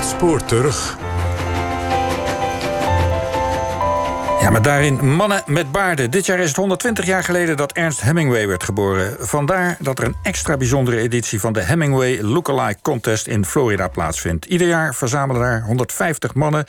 Het spoor terug. Ja, maar daarin mannen met baarden. Dit jaar is het 120 jaar geleden dat Ernst Hemingway werd geboren. Vandaar dat er een extra bijzondere editie van de Hemingway Lookalike Contest in Florida plaatsvindt. Ieder jaar verzamelen daar 150 mannen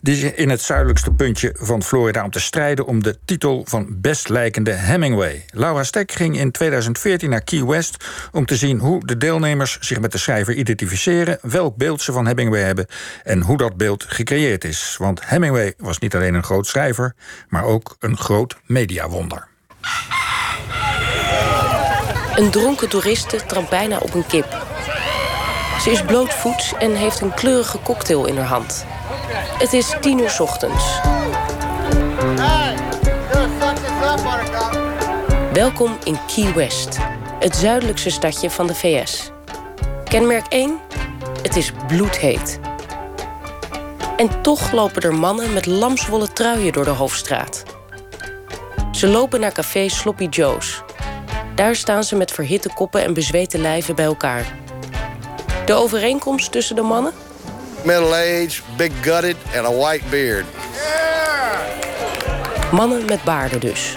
die in het zuidelijkste puntje van Florida om te strijden om de titel van best lijkende Hemingway. Laura Stek ging in 2014 naar Key West om te zien hoe de deelnemers zich met de schrijver identificeren, welk beeld ze van Hemingway hebben en hoe dat beeld gecreëerd is. Want Hemingway was niet alleen een groot schrijver, maar ook een groot mediawonder. Een dronken toeriste trapt bijna op een kip. Ze is blootvoets en heeft een kleurige cocktail in haar hand. Het is tien uur ochtends. Welkom in Key West, het zuidelijkste stadje van de VS. Kenmerk 1? Het is bloedheet. En toch lopen er mannen met lamswollen truien door de hoofdstraat. Ze lopen naar café Sloppy Joe's. Daar staan ze met verhitte koppen en bezweten lijven bij elkaar. De overeenkomst tussen de mannen? Middle-aged, big-gutted and a white beard. Mannen met baarden dus.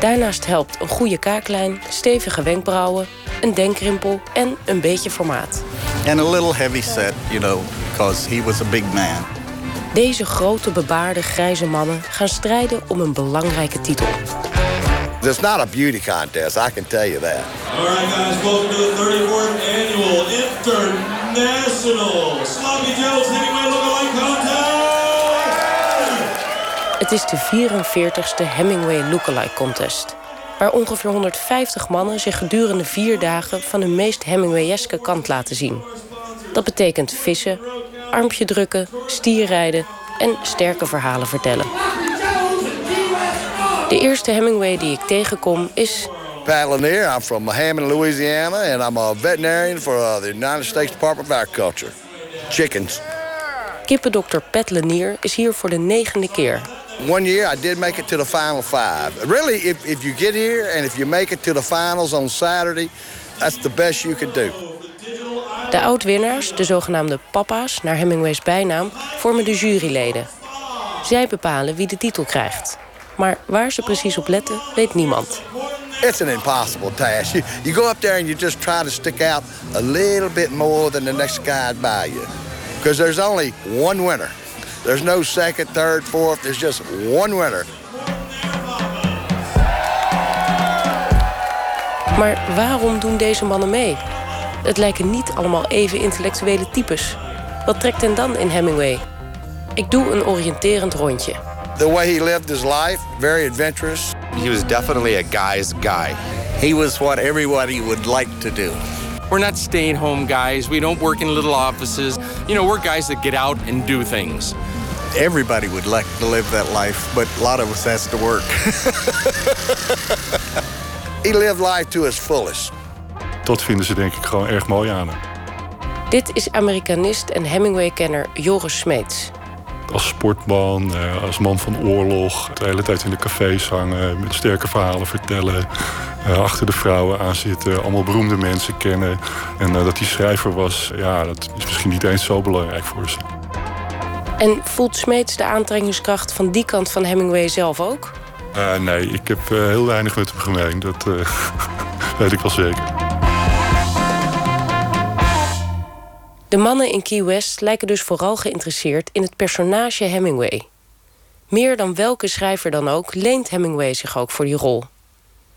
Daarnaast helpt een goede kaaklijn, stevige wenkbrauwen, een denkrimpel en een beetje formaat. And a little heavy set, you know, because he was a big man. Deze grote bebaarde grijze mannen gaan strijden om een belangrijke titel. It's not a beauty contest, I can tell you that. All right, guys, welcome to the 34th annual International Sloppy Joe's Hemingway Lookalike Contest. Het is de 44ste Hemingway Lookalike Contest. Waar ongeveer 150 mannen zich gedurende vier dagen van hun meest Hemingwayeske kant laten zien. Dat betekent vissen, armpje drukken, stierrijden en sterke verhalen vertellen. De eerste Hemingway die ik tegenkom is... Pat Lanier, I'm from Hammond, Louisiana, and I'm a veterinarian for uh, the United States Department of Agriculture. Chickens. Kippendokter Pat Lanier is hier voor de negende keer. One year I did make it to the final five. Really, if, if you get here and if you make it to the finals on Saturday, that's the best you could do. De oud-winnaars, de zogenaamde papa's, naar Hemingway's bijnaam, vormen de juryleden. Zij bepalen wie de titel krijgt. Maar waar ze precies op letten, weet niemand. It's an impossible task. You, you go up there and you just try to stick out a little bit more than the next guy by you. Because there's only one winner. There's no second, third, fourth. There's just one winner. Maar waarom doen deze mannen mee? Het lijken niet allemaal even intellectuele types. Wat trekt hen dan in Hemingway? Ik doe een oriënterend rondje. The way he lived his life, very adventurous. He was definitely a guy's guy. He was what everybody would like to do. We're not staying home guys. We don't work in little offices. You know, we're guys that get out and do things. Everybody would like to live that life, but a lot of us has to work. He lived life to his fullest. Dat vinden ze denk ik gewoon erg mooi aan hem. Dit is Amerikanist en Hemingway-kenner Joris Smeets. Als sportman, eh, als man van oorlog, de hele tijd in de cafés hangen, met sterke verhalen vertellen, eh, achter de vrouwen aan zitten, allemaal beroemde mensen kennen. En eh, dat hij schrijver was, ja, dat is misschien niet eens zo belangrijk voor ze. En voelt Smeets de aantrekkingskracht van die kant van Hemingway zelf ook? Nee, ik heb heel weinig met hem gemeen, dat weet ik wel zeker. De mannen in Key West lijken dus vooral geïnteresseerd in het personage Hemingway. Meer dan welke schrijver dan ook leent Hemingway zich ook voor die rol.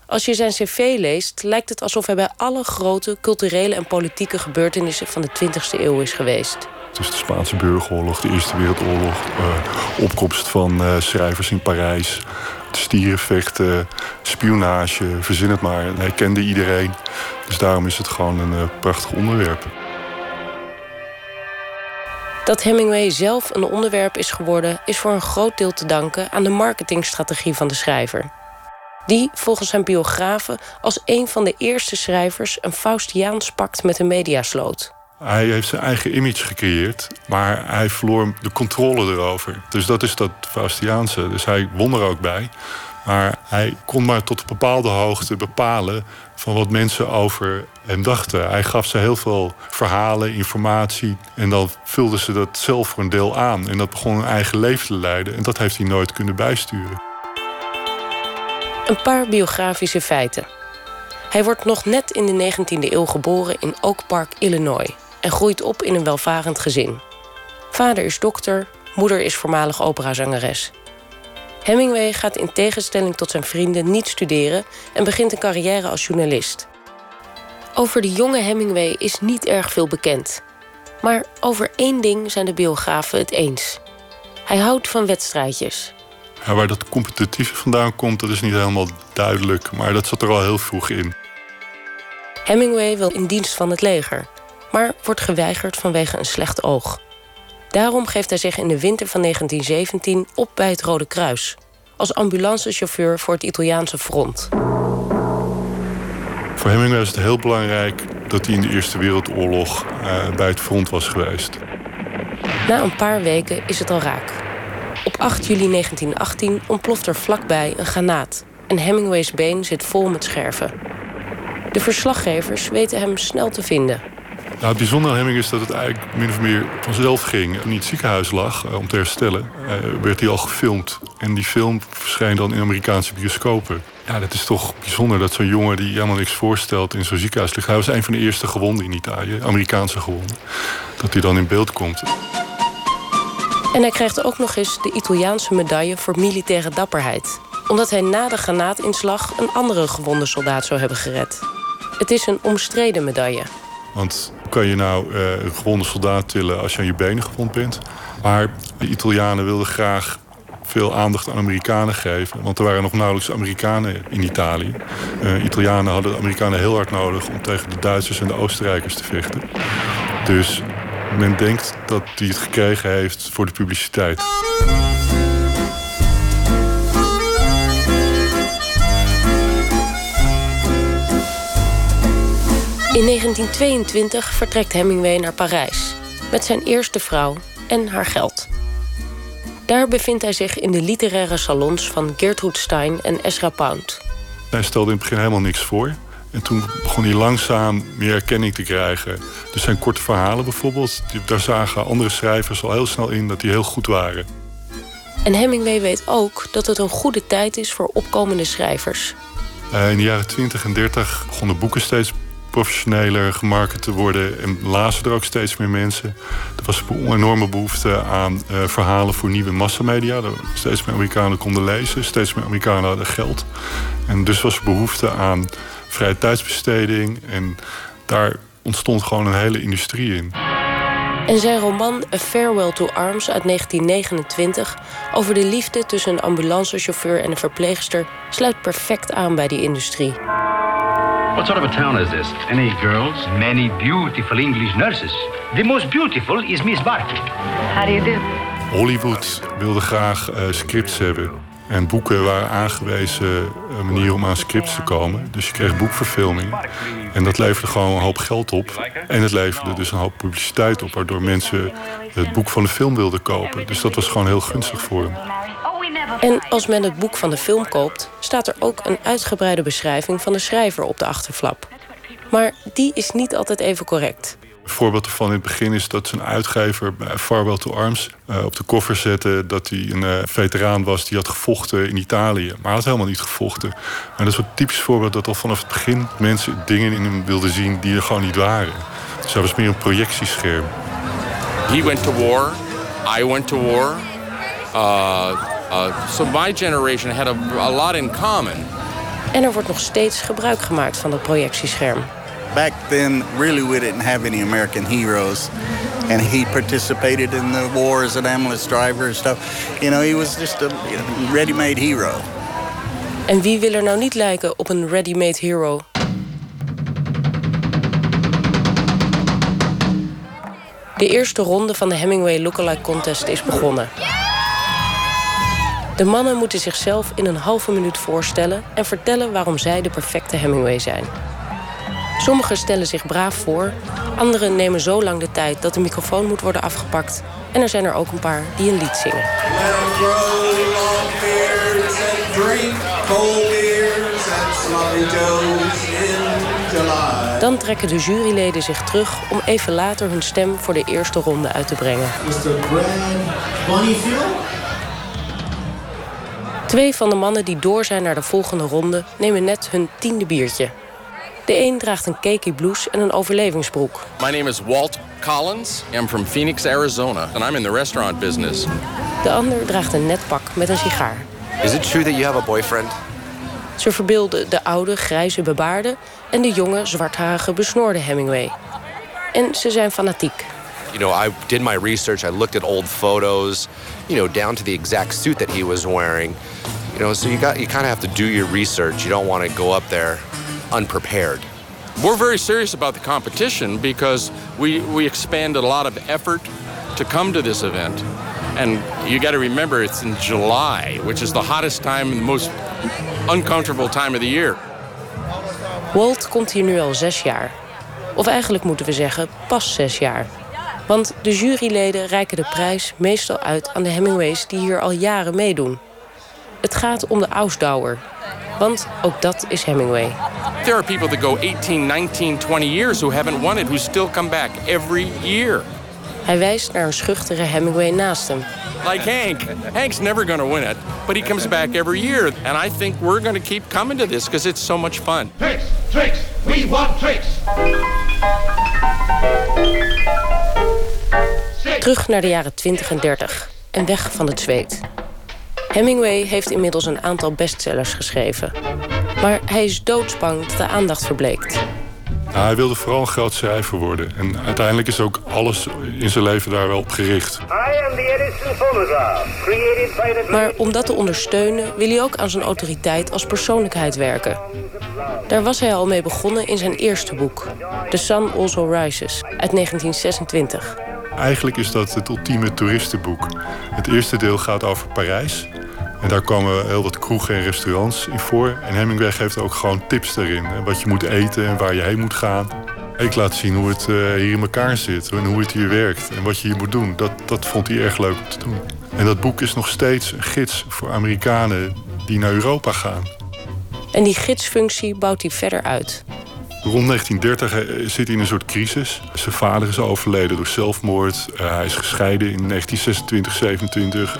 Als je zijn cv leest, lijkt het alsof hij bij alle grote culturele en politieke gebeurtenissen van de 20e eeuw is geweest. Dus de Spaanse burgeroorlog, de Eerste Wereldoorlog, eh, opkomst van eh, schrijvers in Parijs, stierenvechten, spionage, verzin het maar. Hij kende iedereen. Dus daarom is het gewoon een eh, prachtig onderwerp. Dat Hemingway zelf een onderwerp is geworden, is voor een groot deel te danken aan de marketingstrategie van de schrijver. Die, volgens zijn biografen, als een van de eerste schrijvers een Faustiaans pact met de media sloot. Hij heeft zijn eigen image gecreëerd, maar hij verloor de controle erover. Dus dat is dat Faustiaanse. Dus hij won er ook bij. Maar hij kon maar tot een bepaalde hoogte bepalen van wat mensen over hem dachten. Hij gaf ze heel veel verhalen, informatie. En dan vulden ze dat zelf voor een deel aan. En dat begon een eigen leven te leiden. En dat heeft hij nooit kunnen bijsturen. Een paar biografische feiten. Hij wordt nog net in de 19e eeuw geboren in Oak Park, Illinois. En groeit op in een welvarend gezin. Vader is dokter, moeder is voormalig operazangeres. Hemingway gaat in tegenstelling tot zijn vrienden niet studeren en begint een carrière als journalist. Over de jonge Hemingway is niet erg veel bekend. Maar over één ding zijn de biografen het eens. Hij houdt van wedstrijdjes. Ja, waar dat competitieve vandaan komt, dat is niet helemaal duidelijk. Maar dat zat er al heel vroeg in. Hemingway wil in dienst van het leger, maar wordt geweigerd vanwege een slecht oog. Daarom geeft hij zich in de winter van 1917 op bij het Rode Kruis. Als ambulancechauffeur voor het Italiaanse front. Voor Hemingway was het heel belangrijk dat hij in de Eerste Wereldoorlog uh, bij het front was geweest. Na een paar weken is het al raak. Op 8 juli 1918 ontploft er vlakbij een granaat. En Hemingways been zit vol met scherven. De verslaggevers weten hem snel te vinden. Nou, het bijzondere aan Hemming is dat het eigenlijk min of meer vanzelf ging. Toen hij in het ziekenhuis lag eh, om te herstellen, eh, werd hij al gefilmd. En die film verscheen dan in Amerikaanse bioscopen. Ja, dat is toch bijzonder dat zo'n jongen die helemaal niks voorstelt in zo'n ziekenhuis ligt. Hij was een van de eerste gewonden in Italië, Amerikaanse gewonden. Dat hij dan in beeld komt. En hij krijgt ook nog eens de Italiaanse medaille voor militaire dapperheid. Omdat hij na de granaatinslag een andere gewonde soldaat zou hebben gered. Het is een omstreden medaille. Want kan je nou uh, een gewonde soldaat tillen als je aan je benen gewond bent? Maar de Italianen wilden graag veel aandacht aan Amerikanen geven. Want er waren nog nauwelijks Amerikanen in Italië. Uh, Italianen hadden de Amerikanen heel hard nodig om tegen de Duitsers en de Oostenrijkers te vechten. Dus men denkt dat hij het gekregen heeft voor de publiciteit. In 1922 vertrekt Hemingway naar Parijs met zijn eerste vrouw en haar geld. Daar bevindt hij zich in de literaire salons van Gertrude Stein en Ezra Pound. Hij stelde in het begin helemaal niks voor. En toen begon hij langzaam meer erkenning te krijgen. Dus zijn korte verhalen bijvoorbeeld, daar zagen andere schrijvers al heel snel in dat die heel goed waren. En Hemingway weet ook dat het een goede tijd is voor opkomende schrijvers. Uh, in de jaren 20 en 30 begonnen boeken steeds professioneler gemarket te worden en lazen er ook steeds meer mensen. Er was een enorme behoefte aan uh, verhalen voor nieuwe massamedia. Steeds meer Amerikanen konden lezen, steeds meer Amerikanen hadden geld. En dus was er behoefte aan vrije tijdsbesteding en daar ontstond gewoon een hele industrie in. En zijn roman A Farewell to Arms uit 1929 over de liefde tussen een ambulancechauffeur en een verpleegster sluit perfect aan bij die industrie. What sort of a town is this? Any girls? Many beautiful English nurses. The most beautiful is Miss Barkley. How do you do? Hollywood wilde graag uh, scripts hebben. En boeken waren aangewezen uh, manier om aan scripts te komen. Dus je kreeg boekverfilming. En dat leverde gewoon een hoop geld op. En het leverde dus een hoop publiciteit op... waardoor mensen het boek van de film wilden kopen. Dus dat was gewoon heel gunstig voor hem. En als men het boek van de film koopt, staat er ook een uitgebreide beschrijving van de schrijver op de achterflap. Maar die is niet altijd even correct. Een voorbeeld ervan in het begin is dat zijn uitgever bij Farewell to Arms uh, op de koffer zette dat hij een uh, veteraan was die had gevochten in Italië. Maar hij had helemaal niet gevochten. En dat is een typisch voorbeeld dat al vanaf het begin mensen dingen in hem wilden zien die er gewoon niet waren. Dus hij was meer een projectiescherm. He went to war. I went to war. Uh, uh, so my generation had a, a lot in common. En er wordt nog steeds gebruik gemaakt van dat projectiescherm. Back then, really we didn't have any American heroes. And he participated in the war as an ambulance driver and stuff. You know, he was just a ready-made hero. En wie wil er nou niet lijken op een ready-made hero? De eerste ronde van de Hemingway Lookalike Contest is begonnen. De mannen moeten zichzelf in een halve minuut voorstellen en vertellen waarom zij de perfecte Hemingway zijn. Sommigen stellen zich braaf voor, anderen nemen zo lang de tijd dat de microfoon moet worden afgepakt. En er zijn er ook een paar die een lied zingen. Dan trekken de juryleden zich terug om even later hun stem voor de eerste ronde uit te brengen. Twee van de mannen die door zijn naar de volgende ronde nemen net hun tiende biertje. De een draagt een cakey blouse en een overlevingsbroek. My name is Walt Collins. I'm from Phoenix, Arizona, and I'm in the restaurant business. De ander draagt een net pak met een sigaar. Is it true that you have a boyfriend? Ze verbeelden de oude, grijze bebaarde en de jonge, zwartharige, besnoorde Hemingway. En ze zijn fanatiek. You know, I did my research. I looked at old photos, you know, down to the exact suit that he was wearing. You know, so you got you kind of have to do your research. You don't want to go up there unprepared. We're very serious about the competition because we, we expanded a lot of effort to come to this event. And you got to remember it's in July, which is the hottest time and the most uncomfortable time of the year. Walt komt hier nu al zes jaar. Of eigenlijk moeten we zeggen, pas zes jaar. Want de juryleden reiken de prijs meestal uit aan de Hemingways die hier al jaren meedoen. Het gaat om de Ausdauer. Want ook dat is Hemingway. There are people that go 18, 19, 20 years who haven't won it, who still come back every year. Hij wijst naar een schuchtere Hemingway naast hem. Like Hank. Hank's never going to win it, but he comes back every year. And I think we're going to keep coming to this because it's so much fun. Tricks, tricks, we want tricks. Terug naar de jaren 20 en 30 en weg van het zweet. Hemingway heeft inmiddels een aantal bestsellers geschreven. Maar hij is doodsbang dat de aandacht verbleekt. Nou, hij wilde vooral een groot schrijver worden. En uiteindelijk is ook alles in zijn leven daar wel op gericht. Maar om dat te ondersteunen wil hij ook aan zijn autoriteit als persoonlijkheid werken. Daar was hij al mee begonnen in zijn eerste boek, The Sun Also Rises, uit 1926. Eigenlijk is dat het ultieme toeristenboek. Het eerste deel gaat over Parijs. En daar komen heel wat kroegen en restaurants in voor. En Hemingway geeft ook gewoon tips daarin. Wat je moet eten en waar je heen moet gaan. Ik laat zien hoe het eh, hier in elkaar zit en hoe het hier werkt. En wat je hier moet doen. Dat, dat vond hij erg leuk om te doen. En dat boek is nog steeds een gids voor Amerikanen die naar Europa gaan. En die gidsfunctie bouwt hij verder uit. Rond 1930 eh, zit hij in een soort crisis. Zijn vader is overleden door zelfmoord. Uh, hij is gescheiden in 1926, 27.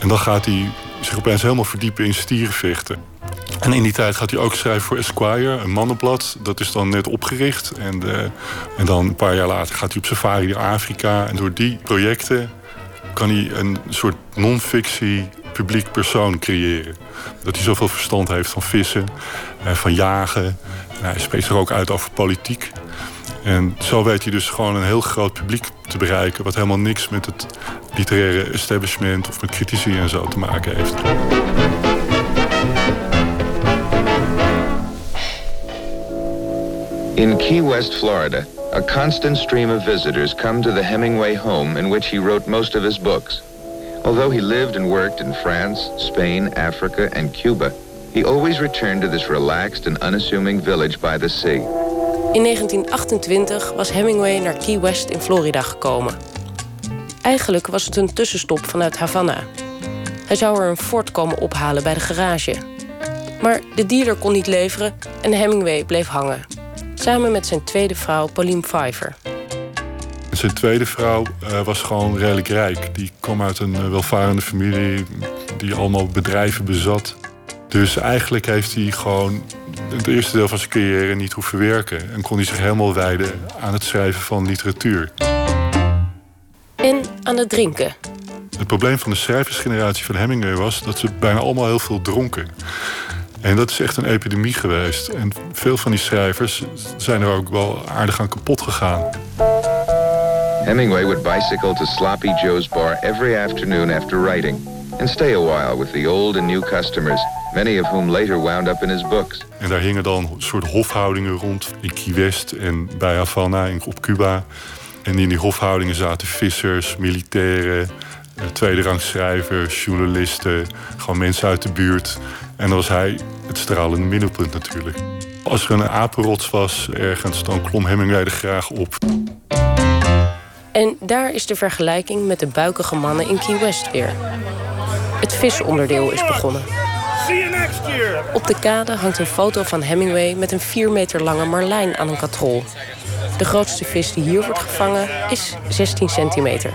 En dan gaat hij zich opeens helemaal verdiepen in stierenvechten. En in die tijd gaat hij ook schrijven voor Esquire, een mannenblad. Dat is dan net opgericht. En, uh, en dan een paar jaar later gaat hij op safari naar Afrika. En door die projecten kan hij een soort non-fictie publiek persoon creëren. Dat hij zoveel verstand heeft van vissen en van jagen. Hij spreekt zich ook uit over politiek. En zo weet hij dus gewoon een heel groot publiek te bereiken... wat helemaal niks met het literaire establishment of met critici en zo te maken heeft. In Key West, Florida, a constant stream of visitors come to the Hemingway home in which he wrote most of his books. Although he lived and worked in France, Spain, Africa, and Cuba, he always returned to this relaxed and unassuming village by the sea. In 1928 was Hemingway naar Key West in Florida gekomen. Eigenlijk was het een tussenstop vanuit Havana. Hij zou er een Ford komen ophalen bij de garage. Maar de dealer kon niet leveren en Hemingway bleef hangen. Samen met zijn tweede vrouw Pauline Pfeiffer. Zijn tweede vrouw uh, was gewoon redelijk rijk. Die kwam uit een uh, welvarende familie die allemaal bedrijven bezat. Dus eigenlijk heeft hij gewoon het eerste deel van zijn carrière niet hoeven werken. En kon hij zich helemaal wijden aan het schrijven van literatuur. En aan het drinken. Het probleem van de schrijversgeneratie van Hemingway was dat ze bijna allemaal heel veel dronken. En dat is echt een epidemie geweest. En veel van die schrijvers zijn er ook wel aardig aan kapot gegaan. Hemingway would bicycle to Sloppy Joe's bar every afternoon after writing and stay a while with the old and new customers, many of whom later wound up in his books. En daar hingen dan een soort hofhoudingen rond in Key West en bij Havana op Cuba. En in die hofhoudingen zaten vissers, militairen, tweede schrijvers, journalisten, gewoon mensen uit de buurt. En dan was hij het stralende middelpunt natuurlijk. Als er een apenrots was ergens, dan klom Hemingway er graag op. En daar is de vergelijking met de buikige mannen in Key West weer. Het visonderdeel is begonnen. Op de kade hangt een foto van Hemingway met een 4 meter lange marlijn aan een katrol. De grootste vis die hier wordt gevangen is 16 centimeter.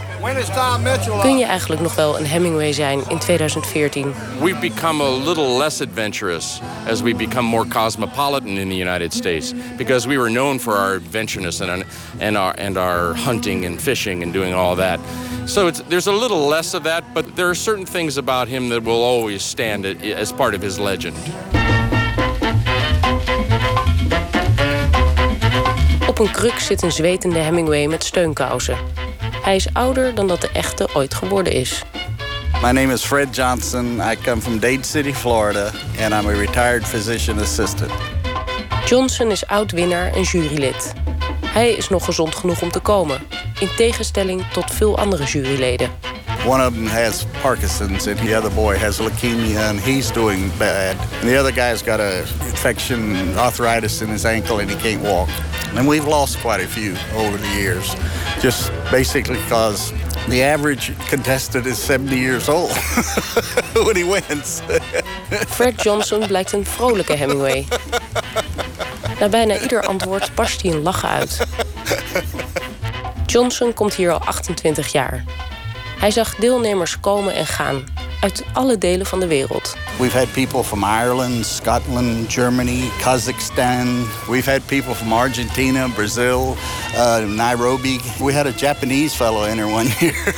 Kun je eigenlijk nog wel een Hemingway zijn in 2014? We've become a little less adventurous as we become more cosmopolitan in the United States because we were known for our adventureness and, and, our, and our hunting and fishing and doing all that. So it's, there's a little less of that, but there are certain things about him that will always stand as part of his legend. Op een kruk zit een zwetende Hemingway met steunkousen. Hij is ouder dan dat de echte ooit geworden is. My name is Fred Johnson. I come from Dade City, Florida, and I'm a retired physician assistant. Johnson is oud-winnaar en jurylid. Hij is nog gezond genoeg om te komen, in tegenstelling tot veel andere juryleden. One of them has Parkinson's, and the other boy has leukemia, and he's doing bad. And the other guy's got a infection, arthritis in his ankle, and he can't walk. And we've lost quite a few over the years, just basically because the average contestant is 70 years old when he wins. Fred Johnson blijkt een vrolijke Hemingway. Na bijna ieder antwoord barst hij een lachen uit. Johnson komt hier al 28 jaar. Hij zag deelnemers komen en gaan uit alle delen van de wereld. We've had people from Ireland, Scotland, Germany, Kazakhstan. We've had people from Argentina, Brazil, uh, Nairobi. We had a Japanese fellow enter one year.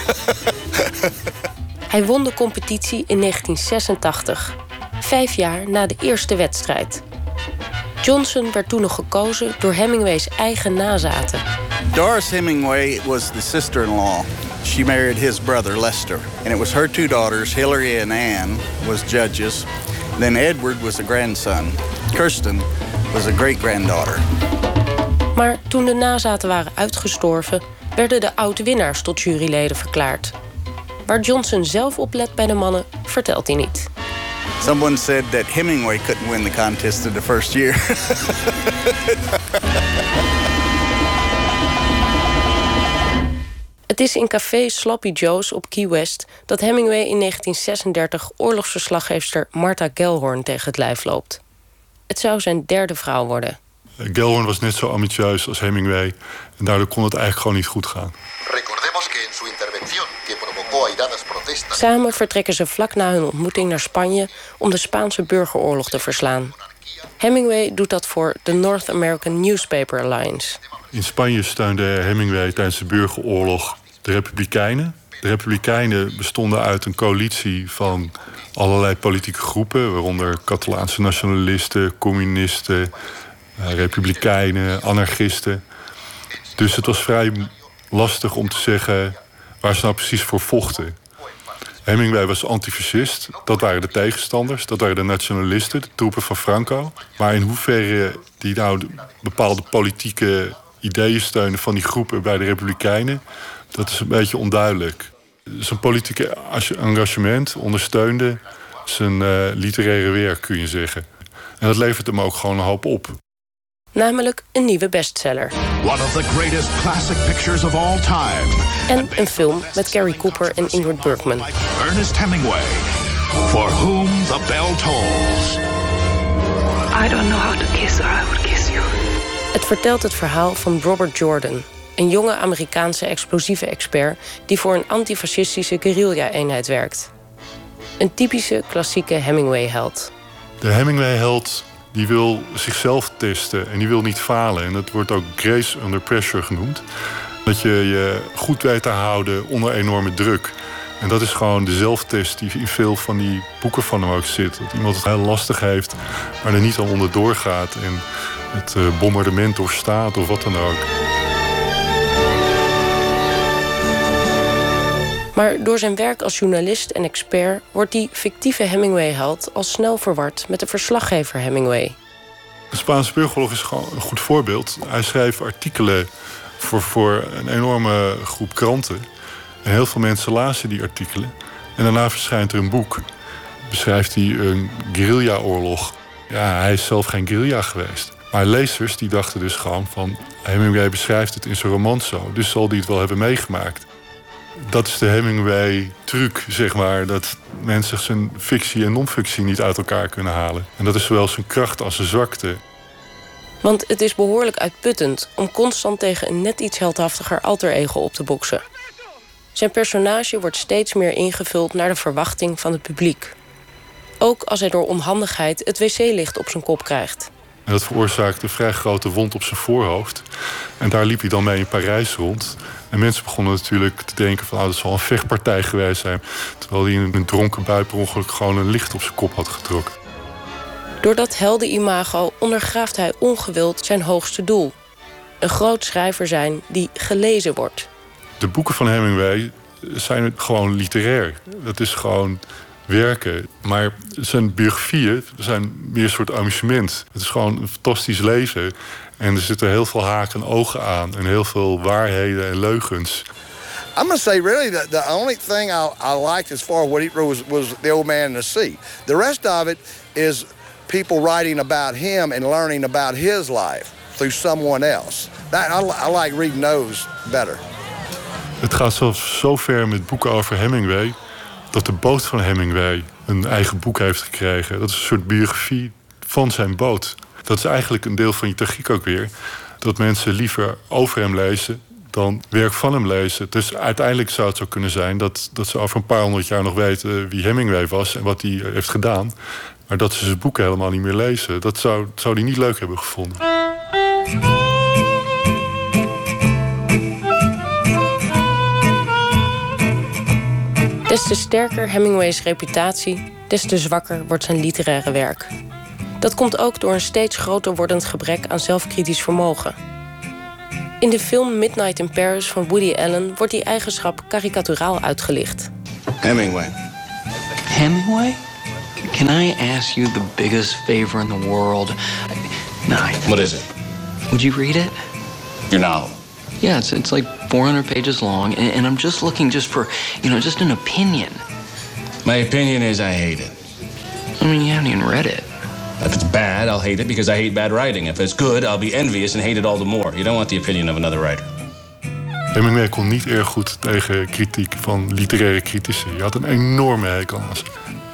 Hij won de competitie in 1986, vijf jaar na de eerste wedstrijd. Johnson werd toen nog gekozen door Hemingway's eigen nazaten. Doris Hemingway was the sister-in-law. She married his brother Lester, and it was her two daughters, Hillary and Anne, was judges. Then Edward was a grandson. Kirsten was a great-granddaughter. Maar toen de nazaten waren uitgestorven, werden de oud-winnaars tot juryleden verklaard. Waar Johnson zelf op let bij de mannen, vertelt hij niet. Someone said that Hemingway couldn't win the contest in the first year. Het is in café Sloppy Joe's op Key West dat Hemingway in 1936 oorlogsverslaggeefster Martha Gellhorn tegen het lijf loopt. Het zou zijn derde vrouw worden. Gellhorn was net zo ambitieus als Hemingway en daardoor kon het eigenlijk gewoon niet goed gaan. Samen vertrekken ze vlak na hun ontmoeting naar Spanje om de Spaanse burgeroorlog te verslaan. Hemingway doet dat voor de North American Newspaper Alliance. In Spanje steunde Hemingway tijdens de burgeroorlog de Republikeinen. De Republikeinen bestonden uit een coalitie van allerlei politieke groepen, waaronder Catalaanse nationalisten, communisten, eh, Republikeinen, anarchisten. Dus het was vrij lastig om te zeggen waar ze nou precies voor vochten. Hemingway was antifascist. Dat waren de tegenstanders. Dat waren de nationalisten, de troepen van Franco. Maar in hoeverre die nou bepaalde politieke ideeën steunen van die groepen bij de Republikeinen, dat is een beetje onduidelijk. Zijn politieke engagement ondersteunde zijn uh, literaire werk, kun je zeggen. En dat levert hem ook gewoon een hoop op. Namelijk een nieuwe bestseller. One of the greatest classic pictures of all time. En een film met Gary Cooper en Ingrid Bergman. Ernest Hemingway. For whom the bell tolls. I don't know how to kiss or I would kiss you. Het vertelt het verhaal van Robert Jordan, een jonge Amerikaanse explosieve expert die voor een antifascistische guerrilla-eenheid werkt. Een typische klassieke Hemingway-held. De Hemingway-held die wil zichzelf testen en die wil niet falen. En dat wordt ook grace under pressure genoemd. Dat je je goed weet te houden onder enorme druk. En dat is gewoon de zelftest die in veel van die boeken van hem ook zit. Dat iemand het heel lastig heeft, maar er niet al onder doorgaat. En het uh, bombardement doorstaat of wat dan ook. Maar door zijn werk als journalist en expert wordt die fictieve Hemingway-held al snel verward met de verslaggever Hemingway. De Spaanse burgeroorlog is gewoon een goed voorbeeld. Hij schreef artikelen voor, voor een enorme groep kranten. En heel veel mensen lazen die artikelen. En daarna verschijnt er een boek. Beschrijft hij een guerrilla-oorlog. Ja, hij is zelf geen guerrilla geweest. Maar lezers die dachten dus gewoon van... Hemingway beschrijft het in zijn roman zo, dus zal hij het wel hebben meegemaakt. Dat is de Hemingway-truc, zeg maar. Dat mensen zijn fictie en non-fictie niet uit elkaar kunnen halen. En dat is zowel zijn kracht als zijn zwakte. Want het is behoorlijk uitputtend om constant tegen een net iets heldhaftiger alter ego op te boksen. Zijn personage wordt steeds meer ingevuld naar de verwachting van het publiek. Ook als hij door onhandigheid het wc-licht op zijn kop krijgt. En dat veroorzaakte een vrij grote wond op zijn voorhoofd. En daar liep hij dan mee in Parijs rond. En mensen begonnen natuurlijk te denken van... Oh, dat zal een vechtpartij geweest zijn. Terwijl hij in een dronken bui per ongeluk gewoon een licht op zijn kop had getrokken. Door dat heldenimago ondergraaft hij ongewild zijn hoogste doel. Een groot schrijver zijn die gelezen wordt. De boeken van Hemingway zijn gewoon literair. Dat is gewoon werken. Maar zijn biografieën zijn meer een soort amusement. Het is gewoon een fantastisch lezen. En er zitten heel veel haken en ogen aan. En heel veel waarheden en leugens. I'm gonna say really the, the only thing I, I liked as far as what he wrote was, was The Old Man in the Sea. The rest of it is people writing about him and learning about his life through someone else. That, I, I like reading those better. Het gaat zelfs zo ver met boeken over Hemingway... dat de boot van Hemingway een eigen boek heeft gekregen. Dat is een soort biografie van zijn boot. Dat is eigenlijk een deel van je tragiek ook weer. Dat mensen liever over hem lezen dan werk van hem lezen. Dus uiteindelijk zou het zo kunnen zijn dat, dat ze over een paar honderd jaar nog weten wie Hemingway was en wat hij heeft gedaan. Maar dat ze zijn boeken helemaal niet meer lezen. Dat zou, zou hij niet leuk hebben gevonden. Des te sterker Hemingways reputatie, des te zwakker wordt zijn literaire werk. Dat komt ook door een steeds groter wordend gebrek aan zelfkritisch vermogen. In de film Midnight in Paris van Woody Allen wordt die eigenschap karikaturaal uitgelicht. Hemingway. Hemingway? Can I ask you the biggest favor in the world? No. What is it? Would you read it? Your novel. Yeah, it's, it's like 400 pages long, and, and I'm just looking just for, you know, just an opinion. My opinion is I hate it. I mean, you haven't even read it. If it's bad, I'll hate it because I hate bad writing. If it's good, I'll be envious and hate it all the more. You don't want the opinion of another writer. Hemingway kon niet erg goed tegen kritiek van literaire critici. Je had een enorme hekel aan ze.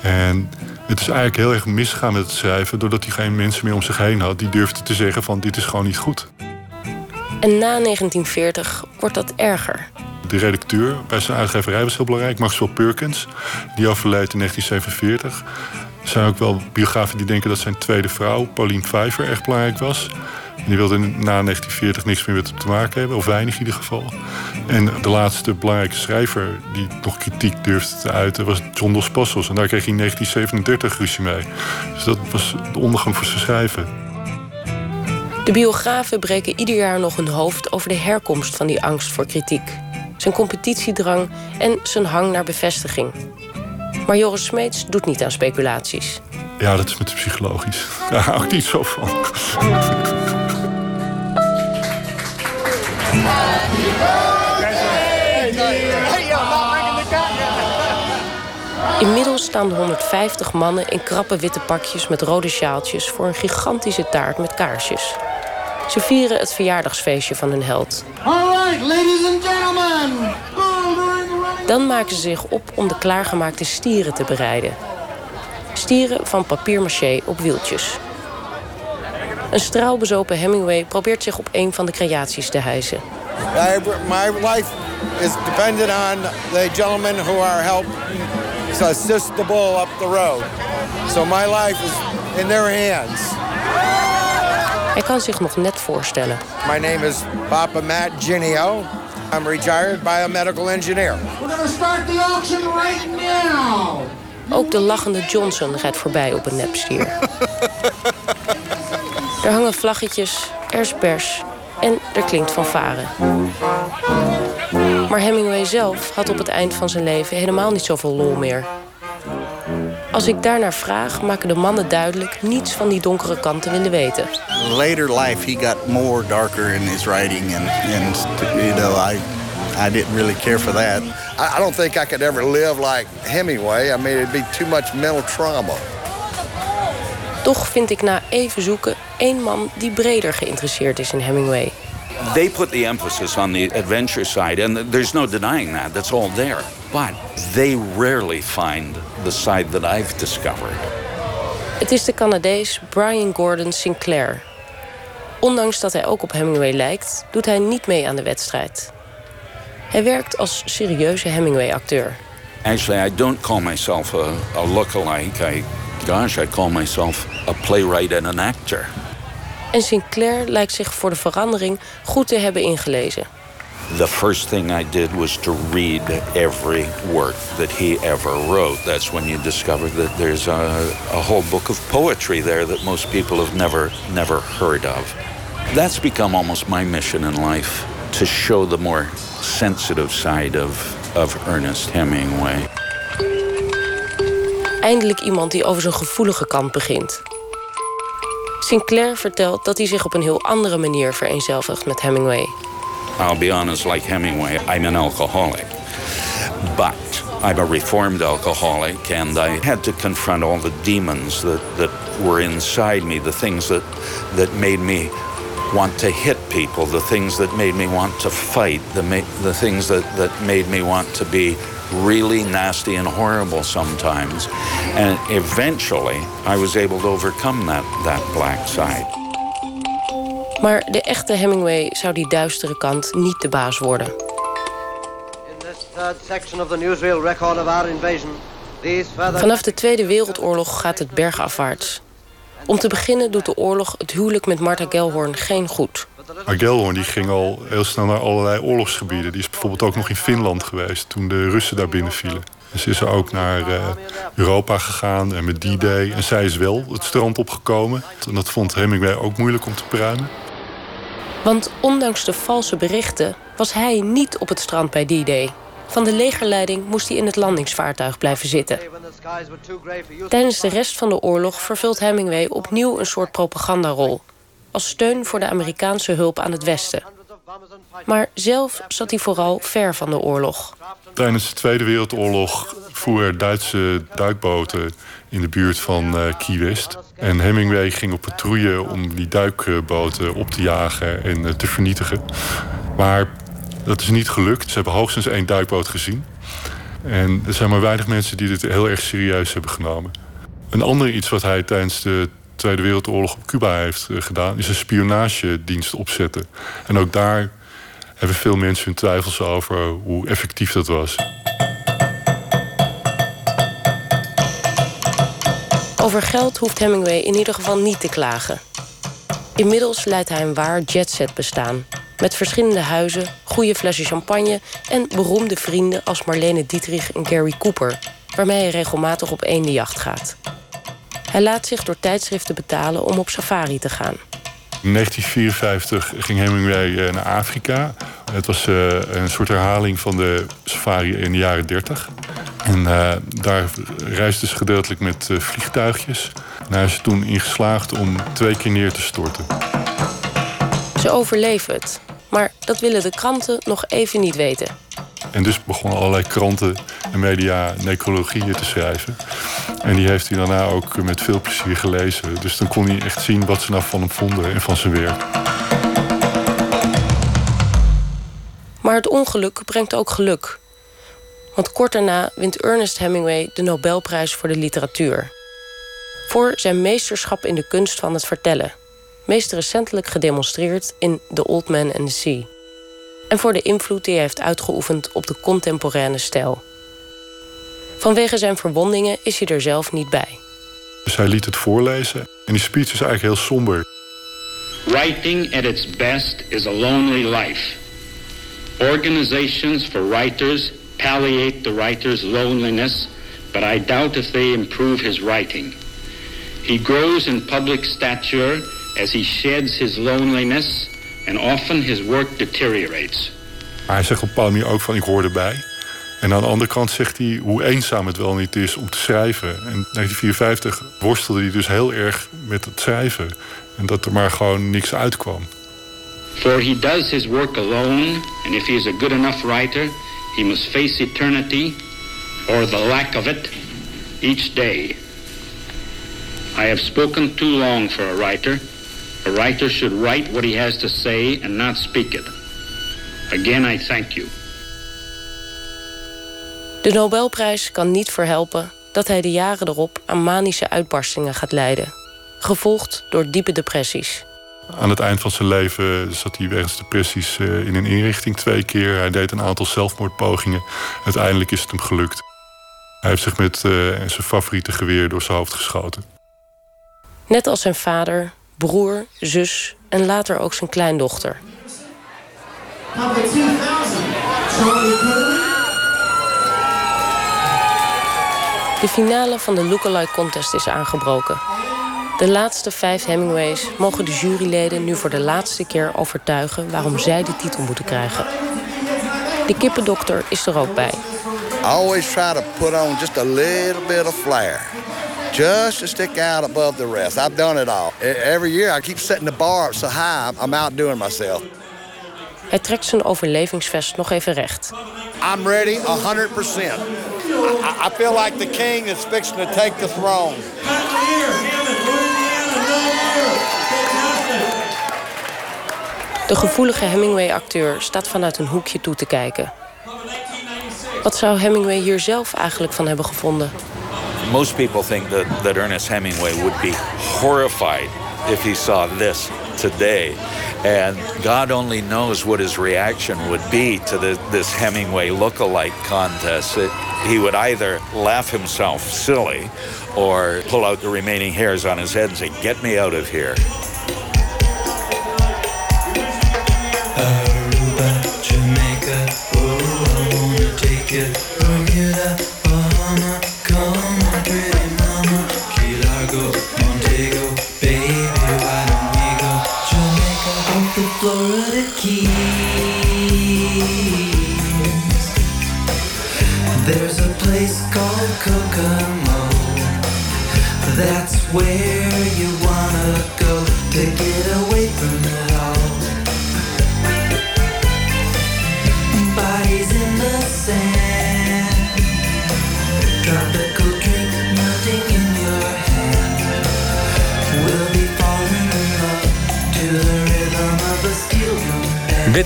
En het is eigenlijk heel erg misgegaan met het schrijven... doordat hij geen mensen meer om zich heen had... die durfden te zeggen van dit is gewoon niet goed. En na 1940 wordt dat erger. De redacteur bij zijn uitgeverij was heel belangrijk, Maxwell Perkins. Die overleed in 1947. Er zijn ook wel biografen die denken dat zijn tweede vrouw, Pauline Pfeiffer, erg belangrijk was. En die wilde na 1940 niks meer met hem te maken hebben, of weinig in ieder geval. En de laatste belangrijke schrijver die nog kritiek durfde te uiten was John Dos Passos. En daar kreeg hij in 1937 ruzie mee. Dus dat was de ondergang voor zijn schrijven. De biografen breken ieder jaar nog hun hoofd over de herkomst van die angst voor kritiek. Zijn competitiedrang en zijn hang naar bevestiging. Maar Joris Smeets doet niet aan speculaties. Ja, dat is met psychologisch. Daar hou ik niet zo van. Inmiddels staan de 150 mannen in krappe witte pakjes met rode sjaaltjes voor een gigantische taart met kaarsjes. Ze vieren het verjaardagsfeestje van hun held. All right, ladies and gentlemen. Dan maken ze zich op om de klaargemaakte stieren te bereiden. Stieren van papier-maché op wieltjes. Een straalbezopen Hemingway probeert zich op een van de creaties te hijsen. My life is dependent on the gentlemen who are helping to assist the bull up the road. So my life is in their hands. Hij kan zich nog net voorstellen. My name is Papa Matt Ginio. I'm retired biomedical engineer. We're gonna start the auction right now. Ook de lachende Johnson rijdt voorbij op een nepstier. er hangen vlaggetjes, er is pers en er klinkt fanfare. Maar Hemingway zelf had op het eind van zijn leven helemaal niet zoveel lol meer. Als ik daarnaar vraag, maken de mannen duidelijk niets van die donkere kant te willen weten. Later life, he got more darker in his writing, and, and you know, I, I didn't really care for that. I, I don't think I could ever live like Hemingway. I mean, it'd be too much mental trauma. Toch vind ik na even zoeken één man die breder geïnteresseerd is in Hemingway. They put the emphasis on the adventure side, and there's no denying that. That's all there. But they rarely find the side that I've discovered. Het is de Canadees Brian Gordon Sinclair. Ondanks dat hij ook op Hemingway lijkt, doet hij niet mee aan de wedstrijd. Hij werkt als serieuze Hemingway-acteur. Actually, I don't call myself a, a lookalike. I, gosh, I call myself a playwright and an actor. En Sinclair lijkt zich voor de verandering goed te hebben ingelezen. The first thing I did was to read every work that he ever wrote. That's when you discover that there's a, a whole book of poetry there that most people have never never heard of. That's become almost my mission in life to show the more sensitive side of of Ernest Hemingway. Eindelijk iemand die over zijn gevoelige kant begint. Sinclair vertelt dat hij zich op een heel andere manier vereenzelvigt met Hemingway. I'll be honest, like Hemingway, I'm an alcoholic. But I'm a reformed alcoholic, and I had to confront all the demons that, that were inside me, the things that, that made me want to hit people, the things that made me want to fight, the, the things that, that made me want to be really nasty and horrible sometimes. And eventually, I was able to overcome that, that black side. Maar de echte Hemingway zou die duistere kant niet de baas worden. Vanaf de Tweede Wereldoorlog gaat het bergafwaarts. Om te beginnen doet de oorlog het huwelijk met Martha Gellhorn geen goed. Maar Gellhorn die ging al heel snel naar allerlei oorlogsgebieden. Die is bijvoorbeeld ook nog in Finland geweest toen de Russen daar binnen ze is ook naar uh, Europa gegaan en met D-Day. En zij is wel het strand opgekomen. En dat vond Hemingway ook moeilijk om te pruimen. Want ondanks de valse berichten was hij niet op het strand bij D-Day. Van de legerleiding moest hij in het landingsvaartuig blijven zitten. Tijdens de rest van de oorlog vervult Hemingway opnieuw een soort propagandarol. Als steun voor de Amerikaanse hulp aan het Westen. Maar zelf zat hij vooral ver van de oorlog. Tijdens de Tweede Wereldoorlog voeren Duitse duikboten in de buurt van uh, Key West. En Hemingway ging op patrouille om die duikboten op te jagen en uh, te vernietigen. Maar dat is niet gelukt. Ze hebben hoogstens één duikboot gezien. En er zijn maar weinig mensen die dit heel erg serieus hebben genomen. Een ander iets wat hij tijdens de Tweede Wereldoorlog op Cuba heeft gedaan... is een spionagedienst opzetten. En ook daar hebben veel mensen hun twijfels over hoe effectief dat was. Over geld hoeft Hemingway in ieder geval niet te klagen. Inmiddels leidt hij een waar jetset bestaan. Met verschillende huizen, goede flessen champagne en beroemde vrienden als Marlene Dietrich en Gary Cooper, waarmee hij regelmatig op eendenjacht gaat. Hij laat zich door tijdschriften betalen om op safari te gaan. In 1954 ging Hemingway naar Afrika. Het was uh, een soort herhaling van de safari in de jaren 30. En uh, daar reisde ze gedeeltelijk met vliegtuigjes. En hij is toen in geslaagd om twee keer neer te storten. Ze overleven het. Maar dat willen de kranten nog even niet weten. En dus begonnen allerlei kranten en media necrologieën te schrijven. En die heeft hij daarna ook met veel plezier gelezen. Dus dan kon hij echt zien wat ze nou van hem vonden en van zijn werk. Maar het ongeluk brengt ook geluk. Want kort daarna wint Ernest Hemingway de Nobelprijs voor de literatuur. Voor zijn meesterschap in de kunst van het vertellen. Meest recentelijk gedemonstreerd in The Old Man and the Sea. En voor de invloed die hij heeft uitgeoefend op de contemporaine stijl. Vanwege zijn verwondingen is hij er zelf niet bij. Dus hij liet het voorlezen en die speech is eigenlijk heel somber. Writing at its best is a lonely life. Organizations for writers palliate the writer's loneliness, but I doubt if they improve his writing. He grows in public stature as he sheds his loneliness, and often his work deteriorates. Maar hij zegt op manier ook van ik hoor erbij. En aan de andere kant zegt hij hoe eenzaam het wel niet is om te schrijven. En in 1954 worstelde hij dus heel erg met het schrijven. En dat er maar gewoon niks uitkwam. For he does his work alone, and if he is a good enough writer, he must face eternity, or the lack of it, each day. I have spoken too long for a writer. A writer should write what he has to say and not speak it. Again, I thank you. De Nobelprijs kan niet verhelpen dat hij de jaren erop aan manische uitbarstingen gaat lijden, gevolgd door diepe depressies. Aan het eind van zijn leven zat hij wegens depressies eh, in een inrichting twee keer. Hij deed een aantal zelfmoordpogingen. Uiteindelijk is het hem gelukt. Hij heeft zich met uh, zijn favoriete geweer door zijn hoofd geschoten. Net als zijn vader, broer, zus en later ook zijn kleindochter. De finale van de Lookalike Contest is aangebroken. De laatste vijf Hemingways mogen de juryleden nu voor de laatste keer overtuigen waarom zij de titel moeten krijgen. De kippendokter is er ook bij. Always try to put on just a little bit of flair. Just to stick out above the rest. I've done it all. Every year I keep setting the bar up so high I'm outdoing myself. Hij trekt zijn overlevingsvest nog even recht. I'm ready 100%. I, I feel like the king is fixing to take the throne. De gevoelige Hemingway-acteur staat vanuit een hoekje toe te kijken. Wat zou Hemingway hier zelf eigenlijk van hebben gevonden? Most people think that, that Ernest Hemingway would be horrified if he saw this today. And God only knows what his reaction would be to the, this Hemingway look-alike contest. It, he would either laugh himself silly or pull out the remaining hairs on his head and say, Get me out of here.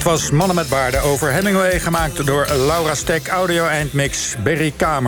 Was Mannen met Baarden over Hemingway, gemaakt door Laura Stek, audio eindmix Berry Kamer.